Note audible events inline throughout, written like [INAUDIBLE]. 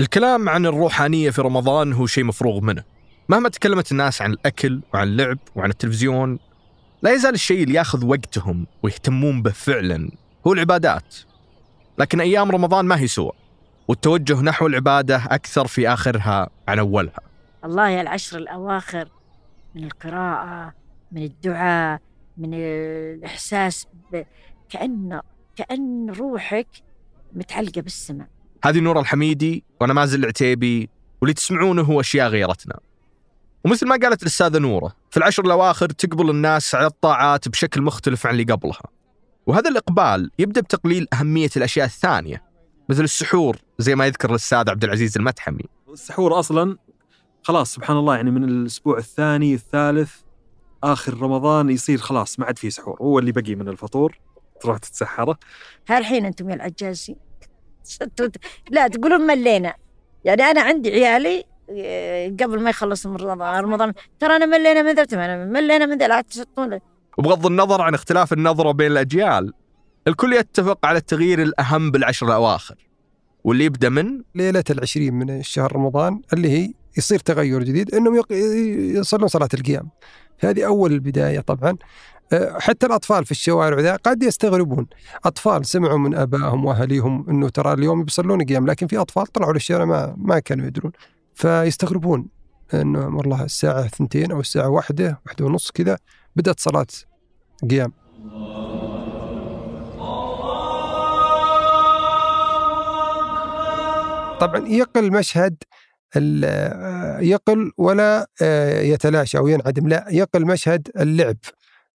الكلام عن الروحانية في رمضان هو شيء مفروغ منه. مهما تكلمت الناس عن الأكل وعن اللعب وعن التلفزيون لا يزال الشيء اللي ياخذ وقتهم ويهتمون به فعلا هو العبادات. لكن أيام رمضان ما هي سوى والتوجه نحو العبادة أكثر في آخرها عن أولها. الله يا العشر الأواخر من القراءة من الدعاء من الإحساس ب... كأن كأن روحك متعلقة بالسماء. هذه نور الحميدي وأنا مازل العتيبي واللي تسمعونه هو أشياء غيرتنا. ومثل ما قالت الأستاذة نورة في العشر الأواخر تقبل الناس على الطاعات بشكل مختلف عن اللي قبلها. وهذا الإقبال يبدأ بتقليل أهمية الأشياء الثانية مثل السحور زي ما يذكر الأستاذ عبد العزيز المتحمي السحور أصلا خلاص سبحان الله يعني من الأسبوع الثاني الثالث آخر رمضان يصير خلاص ما عاد في سحور هو اللي بقي من الفطور تروح تتسحره هالحين أنتم يا العجازين [LAUGHS] لا تقولون ملينا. يعني أنا عندي عيالي قبل ما يخلص رمضان رمضان. ترى أنا ملينا من ذا أنا ملينا من ذا لا تسطون وبغض النظر عن اختلاف النظرة بين الأجيال الكل يتفق على التغيير الأهم بالعشر الأواخر واللي يبدأ من ليلة العشرين من الشهر رمضان اللي هي يصير تغير جديد إنهم يصلون صلاة القيام. هذه أول البدايه طبعا. أه، حتى الأطفال في الشوارع ذا قد يستغربون. أطفال سمعوا من آبائهم وأهاليهم إنه ترى اليوم بيصلون قيام لكن في أطفال طلعوا للشارع ما ما كانوا يدرون. فيستغربون إنه والله الساعة ثنتين أو الساعة واحدة واحدة ونص كذا بدأت صلاة قيام. طبعا يقل مشهد يقل ولا آه، يتلاشى أو ينعدم. لا يقل مشهد اللعب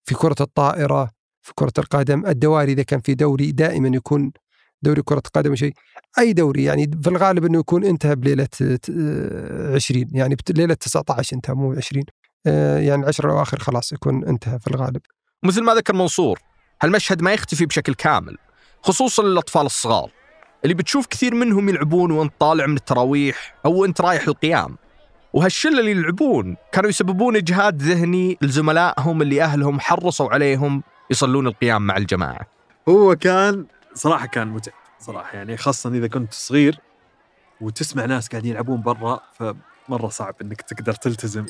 في كرة الطائرة في كرة القدم. الدواري إذا كان في دوري دائما يكون دوري كرة قدم شيء. أي دوري يعني في الغالب إنه يكون انتهى بليلة 20 يعني ليلة 19 انتهى مو 20 آه، يعني العشر الأواخر خلاص يكون انتهى في الغالب. مثل ما ذكر منصور هالمشهد ما يختفي بشكل كامل خصوصا للأطفال الصغار. اللي بتشوف كثير منهم يلعبون وانت طالع من التراويح أو انت رايح القيام. وهالشلة اللي يلعبون كانوا يسببون إجهاد ذهني لزملائهم اللي أهلهم حرصوا عليهم يصلون القيام مع الجماعة. هو كان صراحة كان متعب صراحة يعني خاصة إذا كنت صغير وتسمع ناس قاعدين يلعبون برا فمرة صعب إنك تقدر تلتزم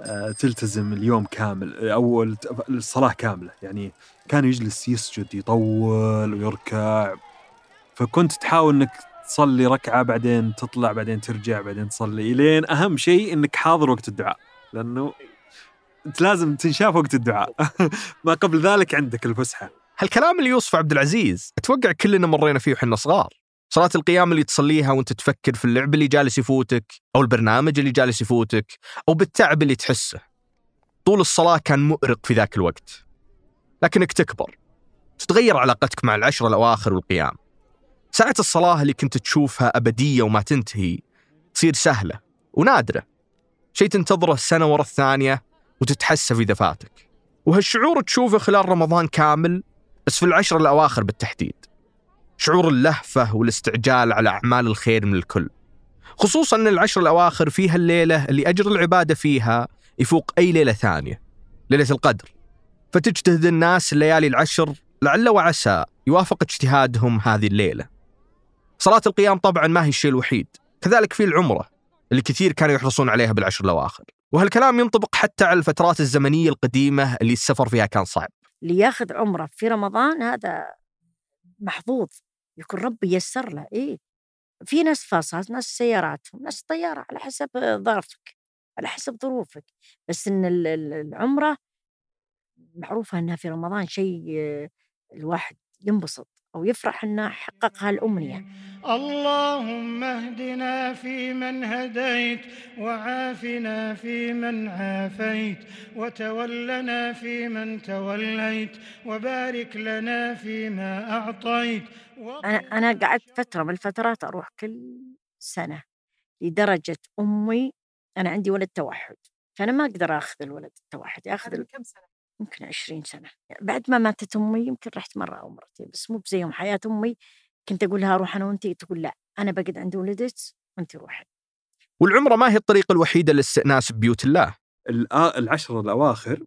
آه، تلتزم اليوم كامل أو الصلاة كاملة. يعني كان يجلس يسجد يطول ويركع. فكنت تحاول إنك تصلي ركعة بعدين تطلع بعدين ترجع بعدين تصلي لين أهم شيء إنك حاضر وقت الدعاء. لأنه أنت لازم تنشاف وقت الدعاء. [LAUGHS] ما قبل ذلك عندك الفسحة. هالكلام اللي يوصف عبد العزيز أتوقع كلنا مرينا فيه وحنا صغار. صلاة القيام اللي تصليها وأنت تفكر في اللعب اللي جالس يفوتك أو البرنامج اللي جالس يفوتك أو بالتعب اللي تحسه. طول الصلاة كان مؤرق في ذاك الوقت. لكنك تكبر. تتغير علاقتك مع العشر الأواخر والقيام. ساعة الصلاة اللي كنت تشوفها أبدية وما تنتهي تصير سهلة ونادرة. شيء تنتظره السنة ورا الثانية وتتحسف إذا فاتك. وهالشعور تشوفه خلال رمضان كامل بس في العشر الأواخر بالتحديد. شعور اللهفة والاستعجال على أعمال الخير من الكل. خصوصا أن العشر الأواخر فيها الليلة اللي أجر العبادة فيها يفوق أي ليلة ثانية ليلة القدر. فتجتهد الناس الليالي العشر لعل وعسى يوافق اجتهادهم هذه الليلة. صلاة القيام طبعا ما هي الشيء الوحيد. كذلك في العمرة اللي كثير كانوا يحرصون عليها بالعشر الأواخر. وهالكلام ينطبق حتى على الفترات الزمنية القديمة اللي السفر فيها كان صعب. اللي ياخذ عمرة في رمضان هذا محظوظ. يكون ربي ييسر له. إيه. في ناس فاصات ناس سياراتهم ناس طيارة على حسب ظرفك على حسب ظروفك. بس إن العمرة معروفة أنها في رمضان شيء الواحد ينبسط. أو يفرح أنه حقق هالأمنية اللهم اهدنا فيمن هديت وعافنا فيمن عافيت وتولنا فيمن توليت وبارك لنا فيما أعطيت. أنا أنا قعدت فترة من الفترات أروح كل سنة لدرجة أمي أنا عندي ولد توحد فأنا ما أقدر آخذ الولد التوحد آخذ كم سنة؟ يمكن عشرين سنة. بعد ما ماتت أمي يمكن رحت مرة أو مرتين بس مو بزيهم حياة أمي كنت أقول لها أروح أنا وأنتي؟ تقول لا أنا بقعد عند ولدك وأنت روحي. والعمرة ما هي الطريقة الوحيدة للاستئناس ببيوت الله؟ الآ- العشر الأواخر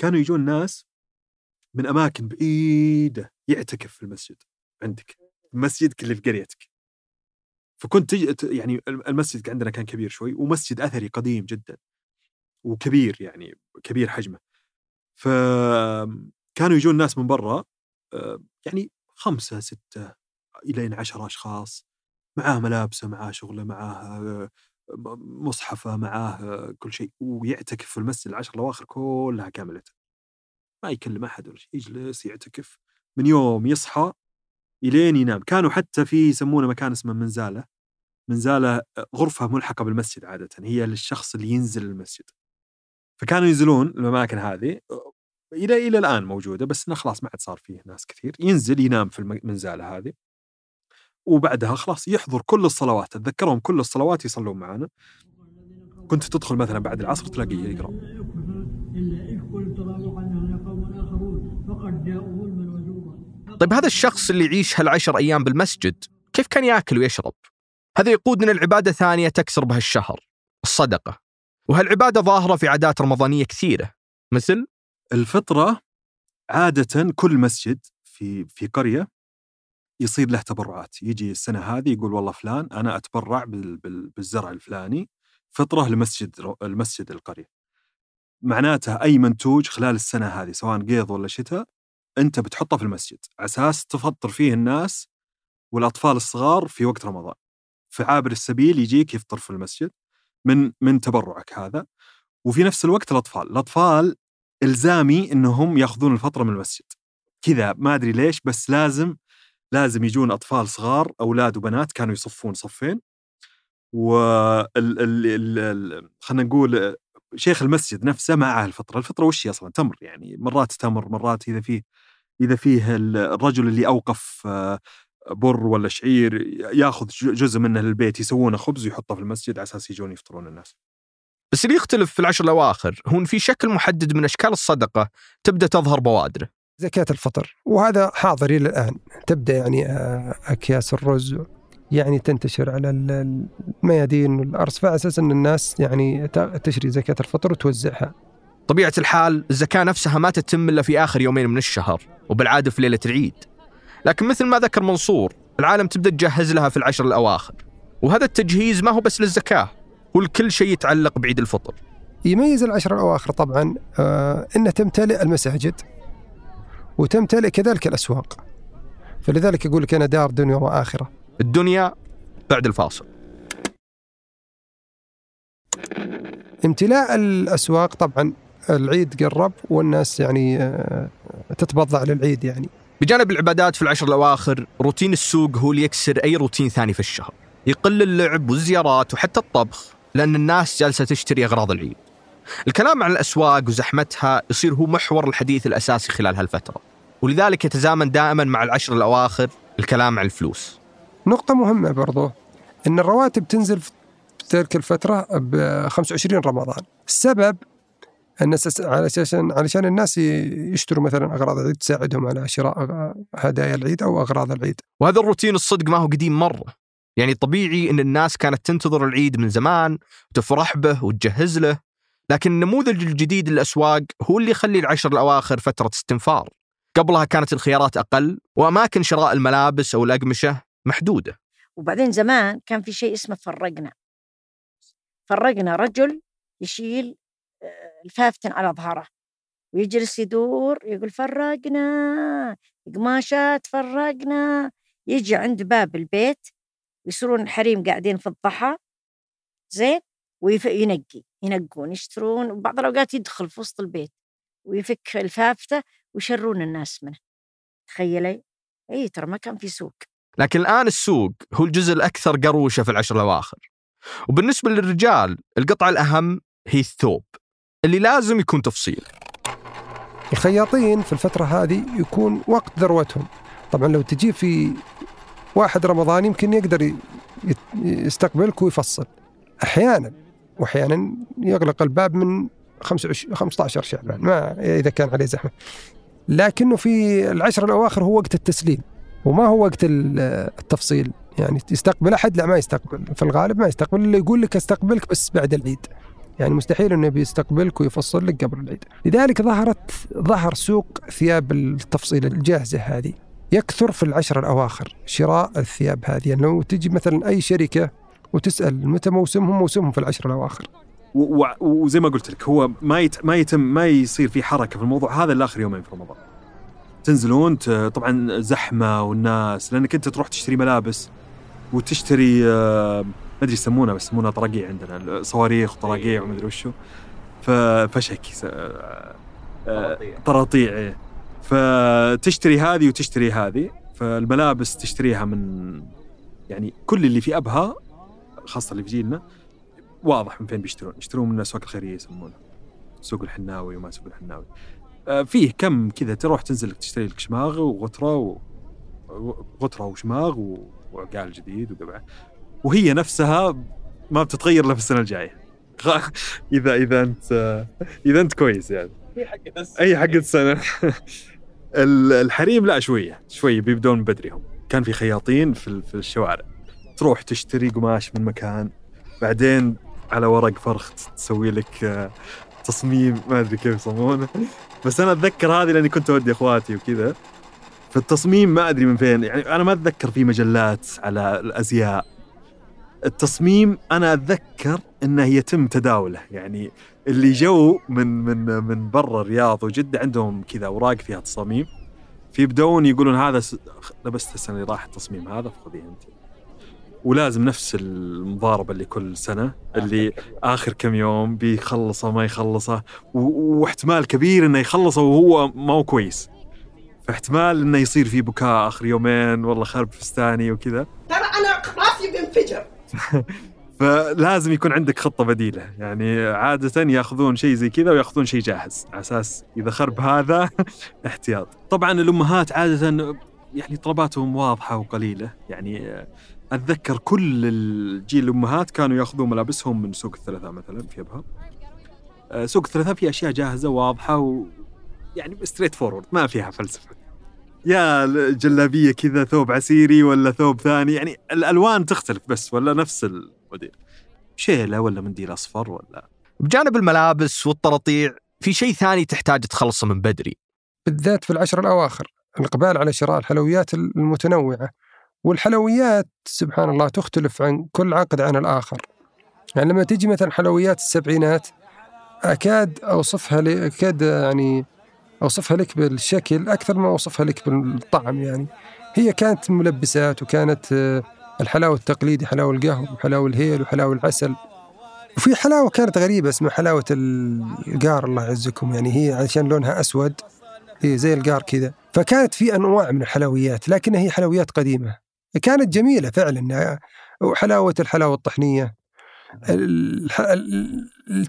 كانوا يجون ناس من أماكن بعيدة يعتكف في المسجد عندك مسجدك اللي في قريتك. فكنت تج... ت- يعني المسجد عندنا كان كبير شوي ومسجد أثري قديم جدا وكبير يعني كبير حجمه. فكانوا يجون ناس من برا آه، يعني خمسة ستة إلى عشرة أشخاص معاه ملابسه معاه شغله معاه آه، مصحفة معاه آه، كل شيء ويعتكف في المسجد العشر الأواخر كلها كاملة. ما يكلم أحد ولا شيء يجلس يعتكف. من يوم يصحى إلين ينام. كانوا حتى في يسمونه مكان اسمه منزالة. منزالة غرفة ملحقة بالمسجد عادة. هي للشخص اللي ينزل المسجد. فكانوا ينزلون الأماكن هذه إلى إلى الآن موجودة بس إنه خلاص ما عاد صار فيه ناس كثير. ينزل ينام في المنزالة هذه. وبعدها خلاص يحضر كل الصلوات تذكرهم كل الصلوات يصلون معنا كنت تدخل مثلا بعد العصر تلاقيه وزورا طيب هذا الشخص اللي يعيش هالعشر أيام بالمسجد كيف كان ياكل ويشرب؟ هذا يقودنا لعبادة ثانية تكسر بها الشهر الصدقة. وهالعبادة ظاهرة في عادات رمضانية كثيرة. مثل؟ الفطرة عادة كل مسجد في في قرية يصير له تبرعات. يجي السنة هذه يقول والله فلان أنا أتبرع بال- بال- بالزرع الفلاني فطرة لمسجد المسجد القرية. معناتها أي منتوج خلال السنة هذه سواء قيض ولا شتاء أنت بتحطه في المسجد. على أساس تفطر فيه الناس والأطفال الصغار في وقت رمضان. فعابر السبيل يجيك يفطر في المسجد. من من تبرعك هذا. وفي نفس الوقت الأطفال الأطفال إلزامي أنهم يأخذون الفطرة من المسجد. كذا ما أدري ليش بس لازم لازم يجون أطفال صغار أولاد وبنات كانوا يصفون صفين. و خلينا نقول شيخ المسجد نفسه معه الفطرة، الفطرة وش هي أصلا؟ تمر يعني مرات تمر مرات إذا فيه إذا فيه ال- الرجل اللي أوقف آه، بر ولا شعير ياخذ جزء منه للبيت يسوونه خبز ويحطه في المسجد على أساس يجون يفطرون الناس. بس اللي يختلف في العشر الأواخر هو إن في شكل محدد من أشكال الصدقة تبدأ تظهر بوادره زكاة الفطر. وهذا حاضر إلى الآن. تبدأ يعني آه، أكياس الرز يعني تنتشر على ال- الميادين والأرصفة على أساس أن الناس يعني تشري زكاة الفطر وتوزعها. طبيعة الحال الزكاة نفسها ما تتم إلا في آخر يومين من الشهر وبالعادة في ليلة العيد. لكن مثل ما ذكر منصور العالم تبدأ تجهز لها في العشر الأواخر. وهذا التجهيز ما هو بس للزكاة هو لكل شيء يتعلق بعيد الفطر. يميز العشر الأواخر طبعا آه، أنها تمتلئ المساجد وتمتلئ كذلك الأسواق. فلذلك يقول لك أنا دار دنيا وآخرة. الدنيا بعد الفاصل. امتلاء الأسواق طبعا العيد قرب والناس يعني آه، تتبضع للعيد يعني. بجانب العبادات في العشر الأواخر روتين السوق هو اللي يكسر أي روتين ثاني في الشهر. يقل اللعب والزيارات وحتى الطبخ لأن الناس جالسة تشتري أغراض العيد. الكلام عن الأسواق وزحمتها يصير هو محور الحديث الأساسي خلال هالفترة. ولذلك يتزامن دائما مع العشر الأواخر الكلام عن الفلوس. نقطة مهمة برضو أن الرواتب تنزل في تلك الفترة ب 25 رمضان. السبب على أساس علشان الناس يشتروا مثلا أغراض العيد تساعدهم على شراء هدايا العيد أو أغراض العيد. وهذا الروتين الصدق ما هو قديم مرة. يعني طبيعي أن الناس كانت تنتظر العيد من زمان وتفرح به وتجهز له. لكن النموذج الجديد للأسواق هو اللي يخلي العشر الأواخر فترة استنفار. قبلها كانت الخيارات أقل وأماكن شراء الملابس أو الأقمشة محدودة. وبعدين زمان كان في شيء اسمه فرقنا. فرقنا رجل يشيل الفافتن على ظهره ويجلس يدور يقول فرقنا قماشات فرقنا. يجي عند باب البيت ويصيرون الحريم قاعدين في الضحى زين؟ وينقي ينقون يشترون وبعض الأوقات يدخل في وسط البيت ويفك الفافتة ويشرون الناس منه. تخيلي؟ إي ترى ما كان في سوق. لكن الآن السوق هو الجزء الأكثر قروشة في العشر الأواخر. وبالنسبة للرجال القطعة الأهم هي الثوب. اللي لازم يكون تفصيل. الخياطين في الفترة هذه يكون وقت ذروتهم. طبعا لو تجي في واحد رمضان يمكن يقدر يستقبلك ويفصل. أحيانا وأحيانا يغلق الباب من 25 15 شعبان ما إذا كان عليه زحمة. لكنه في العشر الأواخر هو وقت التسليم وما هو وقت ال- التفصيل. يعني يستقبل أحد؟ لا ما يستقبل. في الغالب ما يستقبل. إلا يقول لك أستقبلك بس بعد العيد. يعني مستحيل إنه بيستقبلك ويفصل لك قبل العيد. لذلك ظهرت ظهر سوق ثياب التفصيل الجاهزة هذه. يكثر في العشر الأواخر شراء الثياب هذه. يعني لو تجي مثلا أي شركة وتسأل متى موسمهم موسمهم في العشر الأواخر. وزي ما قلت لك هو ما يت... ما يتم ما يصير في حركة في الموضوع. هذا الا اخر يومين في رمضان. تنزلون. طبعا زحمة والناس لأنك أنت تروح تشتري ملابس وتشتري آه، ما أدري يسمونها بس يسمونها طراقيع عندنا. صواريخ وطراقيع وما أدري وشو. فشك آه، طراطيع. إيه. فتشتري هذه وتشتري هذه. فالملابس تشتريها من يعني كل اللي في أبها خاصة اللي في جيلنا واضح من فين بيشترون. يشترون من الأسواق الخيرية يسمونها. سوق الحناوي وما سوق الحناوي. آه، فيه كم كذا تروح تنزل تشتري لك شماغ وغتره و... غتره وشماغ. وعقال جديد وقبعه وهي نفسها ما بتتغير إلا في السنة الجاية. [LAUGHS] اذا إذا انت إذا أنت كويس يعني. أي حق السنة. [LAUGHS] ال- الحريم لا شوية شوية بيبدون بدري هم كان في خياطين في في الشوارع. تروح تشتري قماش من مكان بعدين على ورق فرخ تسوي لك آه، تصميم ما أدري كيف يسمونه. بس أنا أتذكر هذه لأني كنت أودي أخواتي وكذا. فالتصميم ما أدري من فين يعني أنا ما أتذكر في مجلات على الأزياء. التصميم أنا أتذكر إنه يتم تداوله. يعني اللي جو من من من برا الرياض وجدة عندهم كذا أوراق فيها تصاميم. فيبدون يقولون هذا س- لبست السنة اللي راحت التصميم هذا فخذيه أنت. ولازم نفس المضاربة اللي كل سنة اللي آخر كم يوم بيخلصه ما يخلصه. و- واحتمال كبير إنه يخلصه وهو ما هو كويس. فاحتمال إنه يصير في بكاء آخر يومين والله خرب فستاني وكذا. ترى أنا راسي بينفجر [LAUGHS] فلازم يكون عندك خطة بديلة. يعني عادة ياخذون شيء زي كذا وياخذون شيء جاهز. على أساس إذا خرب هذا [LAUGHS] احتياط. طبعا الأمهات عادة يعني طلباتهم واضحة وقليلة. يعني أتذكر كل الجيل الأمهات كانوا ياخذون ملابسهم من سوق الثلاثاء مثلا في أبها. آه، سوق الثلاثاء فيه أشياء جاهزة واضحة و يعني straightforward ما فيها فلسفة. يا جلابية كذا ثوب عسيري ولا ثوب ثاني؟ يعني الألوان تختلف بس ولا نفس الموديل؟ شيلة ولا منديل أصفر ولا؟ بجانب الملابس والطراطيع في شيء ثاني تحتاج تخلصه من بدري. بالذات في العشر الأواخر الإقبال على شراء الحلويات المتنوعة. والحلويات سبحان الله تختلف عن كل عقد عن الآخر. يعني لما تجي مثلا حلويات السبعينات أكاد أوصفها لي أكاد يعني أوصفها لك بالشكل أكثر ما أوصفها لك بالطعم يعني. هي كانت ملبسات وكانت آه، الحلاوة التقليدي حلاوة القهوة وحلاوة الهيل وحلاوة العسل. وفي حلاوة كانت غريبة اسمها حلاوة القار الله يعزكم. يعني هي عشان لونها أسود. هي زي القار كذا. فكانت في أنواع من الحلويات لكنها هي حلويات قديمة. كانت جميلة فعلا. وحلاوة الحلاوة الطحنية. الح... ال-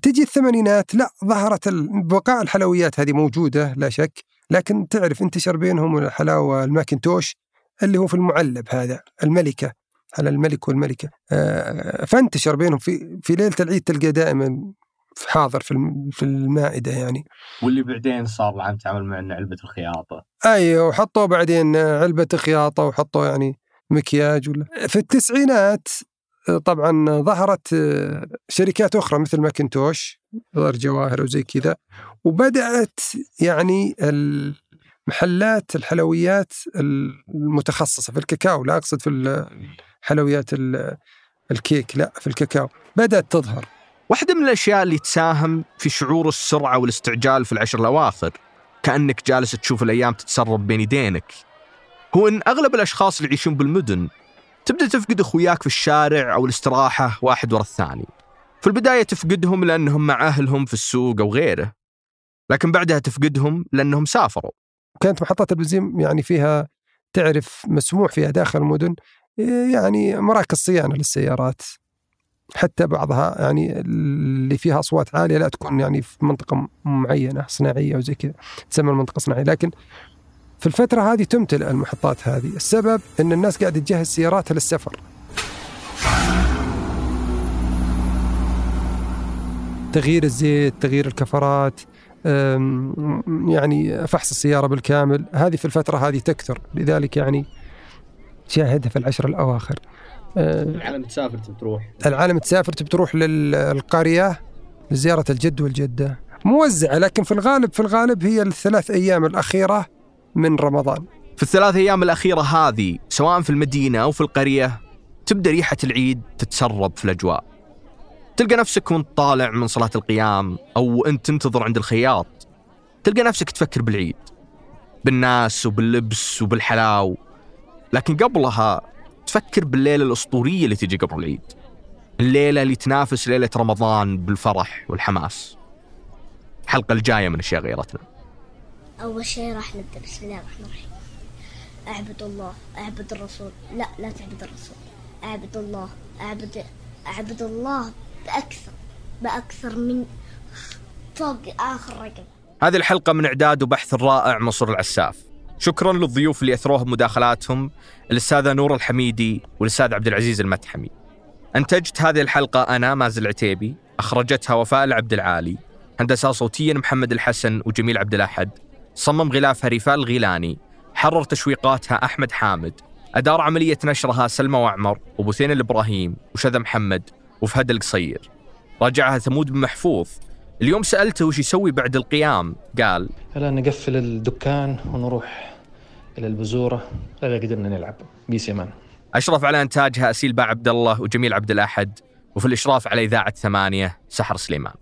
تجي الثمانينات لا ظهرت بقاء الحلويات هذه موجودة لا شك لكن تعرف انتشر بينهم الحلاوة الماكنتوش اللي هو في المعلب هذا الملكة على الملك والملكة. آه، فانتشر بينهم في في ليلة العيد تلقى دائما حاضر في في المائدة يعني. واللي بعدين صار العام تعامل مع إن علبة الخياطة. أيوه وحطوا بعدين علبة خياطة وحطوا يعني مكياج ولا. في التسعينات طبعا ظهرت شركات أخرى مثل ماكنتوش دار جواهر وزي كذا وبدأت يعني محلات الحلويات المتخصصة في الكاكاو لا أقصد في الحلويات ال- الكيك لا في الكاكاو بدأت تظهر. واحدة من الأشياء اللي تساهم في شعور السرعة والاستعجال في العشر الأواخر كأنك جالس تشوف الأيام تتسرب بين يدينك هو أن أغلب الأشخاص اللي يعيشون بالمدن تبدأ تفقد أخوياك في الشارع أو الاستراحة واحد ورا الثاني. في البداية تفقدهم لأنهم مع أهلهم في السوق أو غيره. لكن بعدها تفقدهم لأنهم سافروا. كانت محطات البنزين يعني فيها تعرف مسموح فيها داخل المدن يعني مراكز صيانة للسيارات. حتى بعضها يعني اللي فيها أصوات عالية لا تكون يعني في منطقة معينة صناعية وزي كذا تسمى المنطقة صناعية. لكن في الفترة هذه تمتلئ المحطات هذه. السبب إن الناس قاعدة تجهز سياراتها للسفر. تغيير الزيت تغيير الكفرات يعني فحص السيارة بالكامل. هذه في الفترة هذه تكثر. لذلك يعني شاهدها في العشر الأواخر. أه، العالم تسافر تروح؟ العالم تسافر تروح للقرية لزيارة الجد والجدة. موزعة لكن في الغالب في الغالب هي الثلاث أيام الأخيرة من رمضان. في الثلاث أيام الأخيرة هذه سواء في المدينة أو في القرية تبدأ ريحة العيد تتسرب في الأجواء. تلقى نفسك وأنت طالع من صلاة القيام أو أنت تنتظر عند الخياط. تلقى نفسك تفكر بالعيد بالناس وباللبس وبالحلاو لكن قبلها تفكر بالليلة الأسطورية اللي تجي قبل العيد. الليلة اللي تنافس ليلة رمضان بالفرح والحماس. الحلقة الجاية من أشياء غيرتنا. أول شيء راح نبدأ. بسم الله الرحمن الرحيم. أعبد الله أعبد الرسول. لا لا تعبد الرسول. أعبد الله أعبد أعبد الله بأكثر بأكثر من فوق آخر رقم. هذه الحلقة من إعداد وبحث الرائع منصور العساف. شكرا للضيوف اللي أثروها بمداخلاتهم الأستاذة نور الحميدي والأستاذ عبد العزيز المتحمي أنتجت هذه الحلقة أنا مازن العتيبي. أخرجتها وفاء العبد العالي. هندسة صوتيا محمد الحسن وجميل عبد الأحد. صمم غلافها رفال الغيلاني حرر تشويقاتها أحمد حامد. أدار عملية نشرها سلمى وعمر وبثين الإبراهيم وشذا محمد وفهد القصير. راجعها ثمود بن محفوظ. اليوم سألته وش يسوي بعد القيام؟ قال هلا نقفل الدكان ونروح إلى البزورة؟ إذا قدرنا نلعب. بيس يمان. أشرف على إنتاجها أسيل باع عبد الله وجميل عبد الأحد. وفي الإشراف على إذاعة ثمانية سحر سليمان.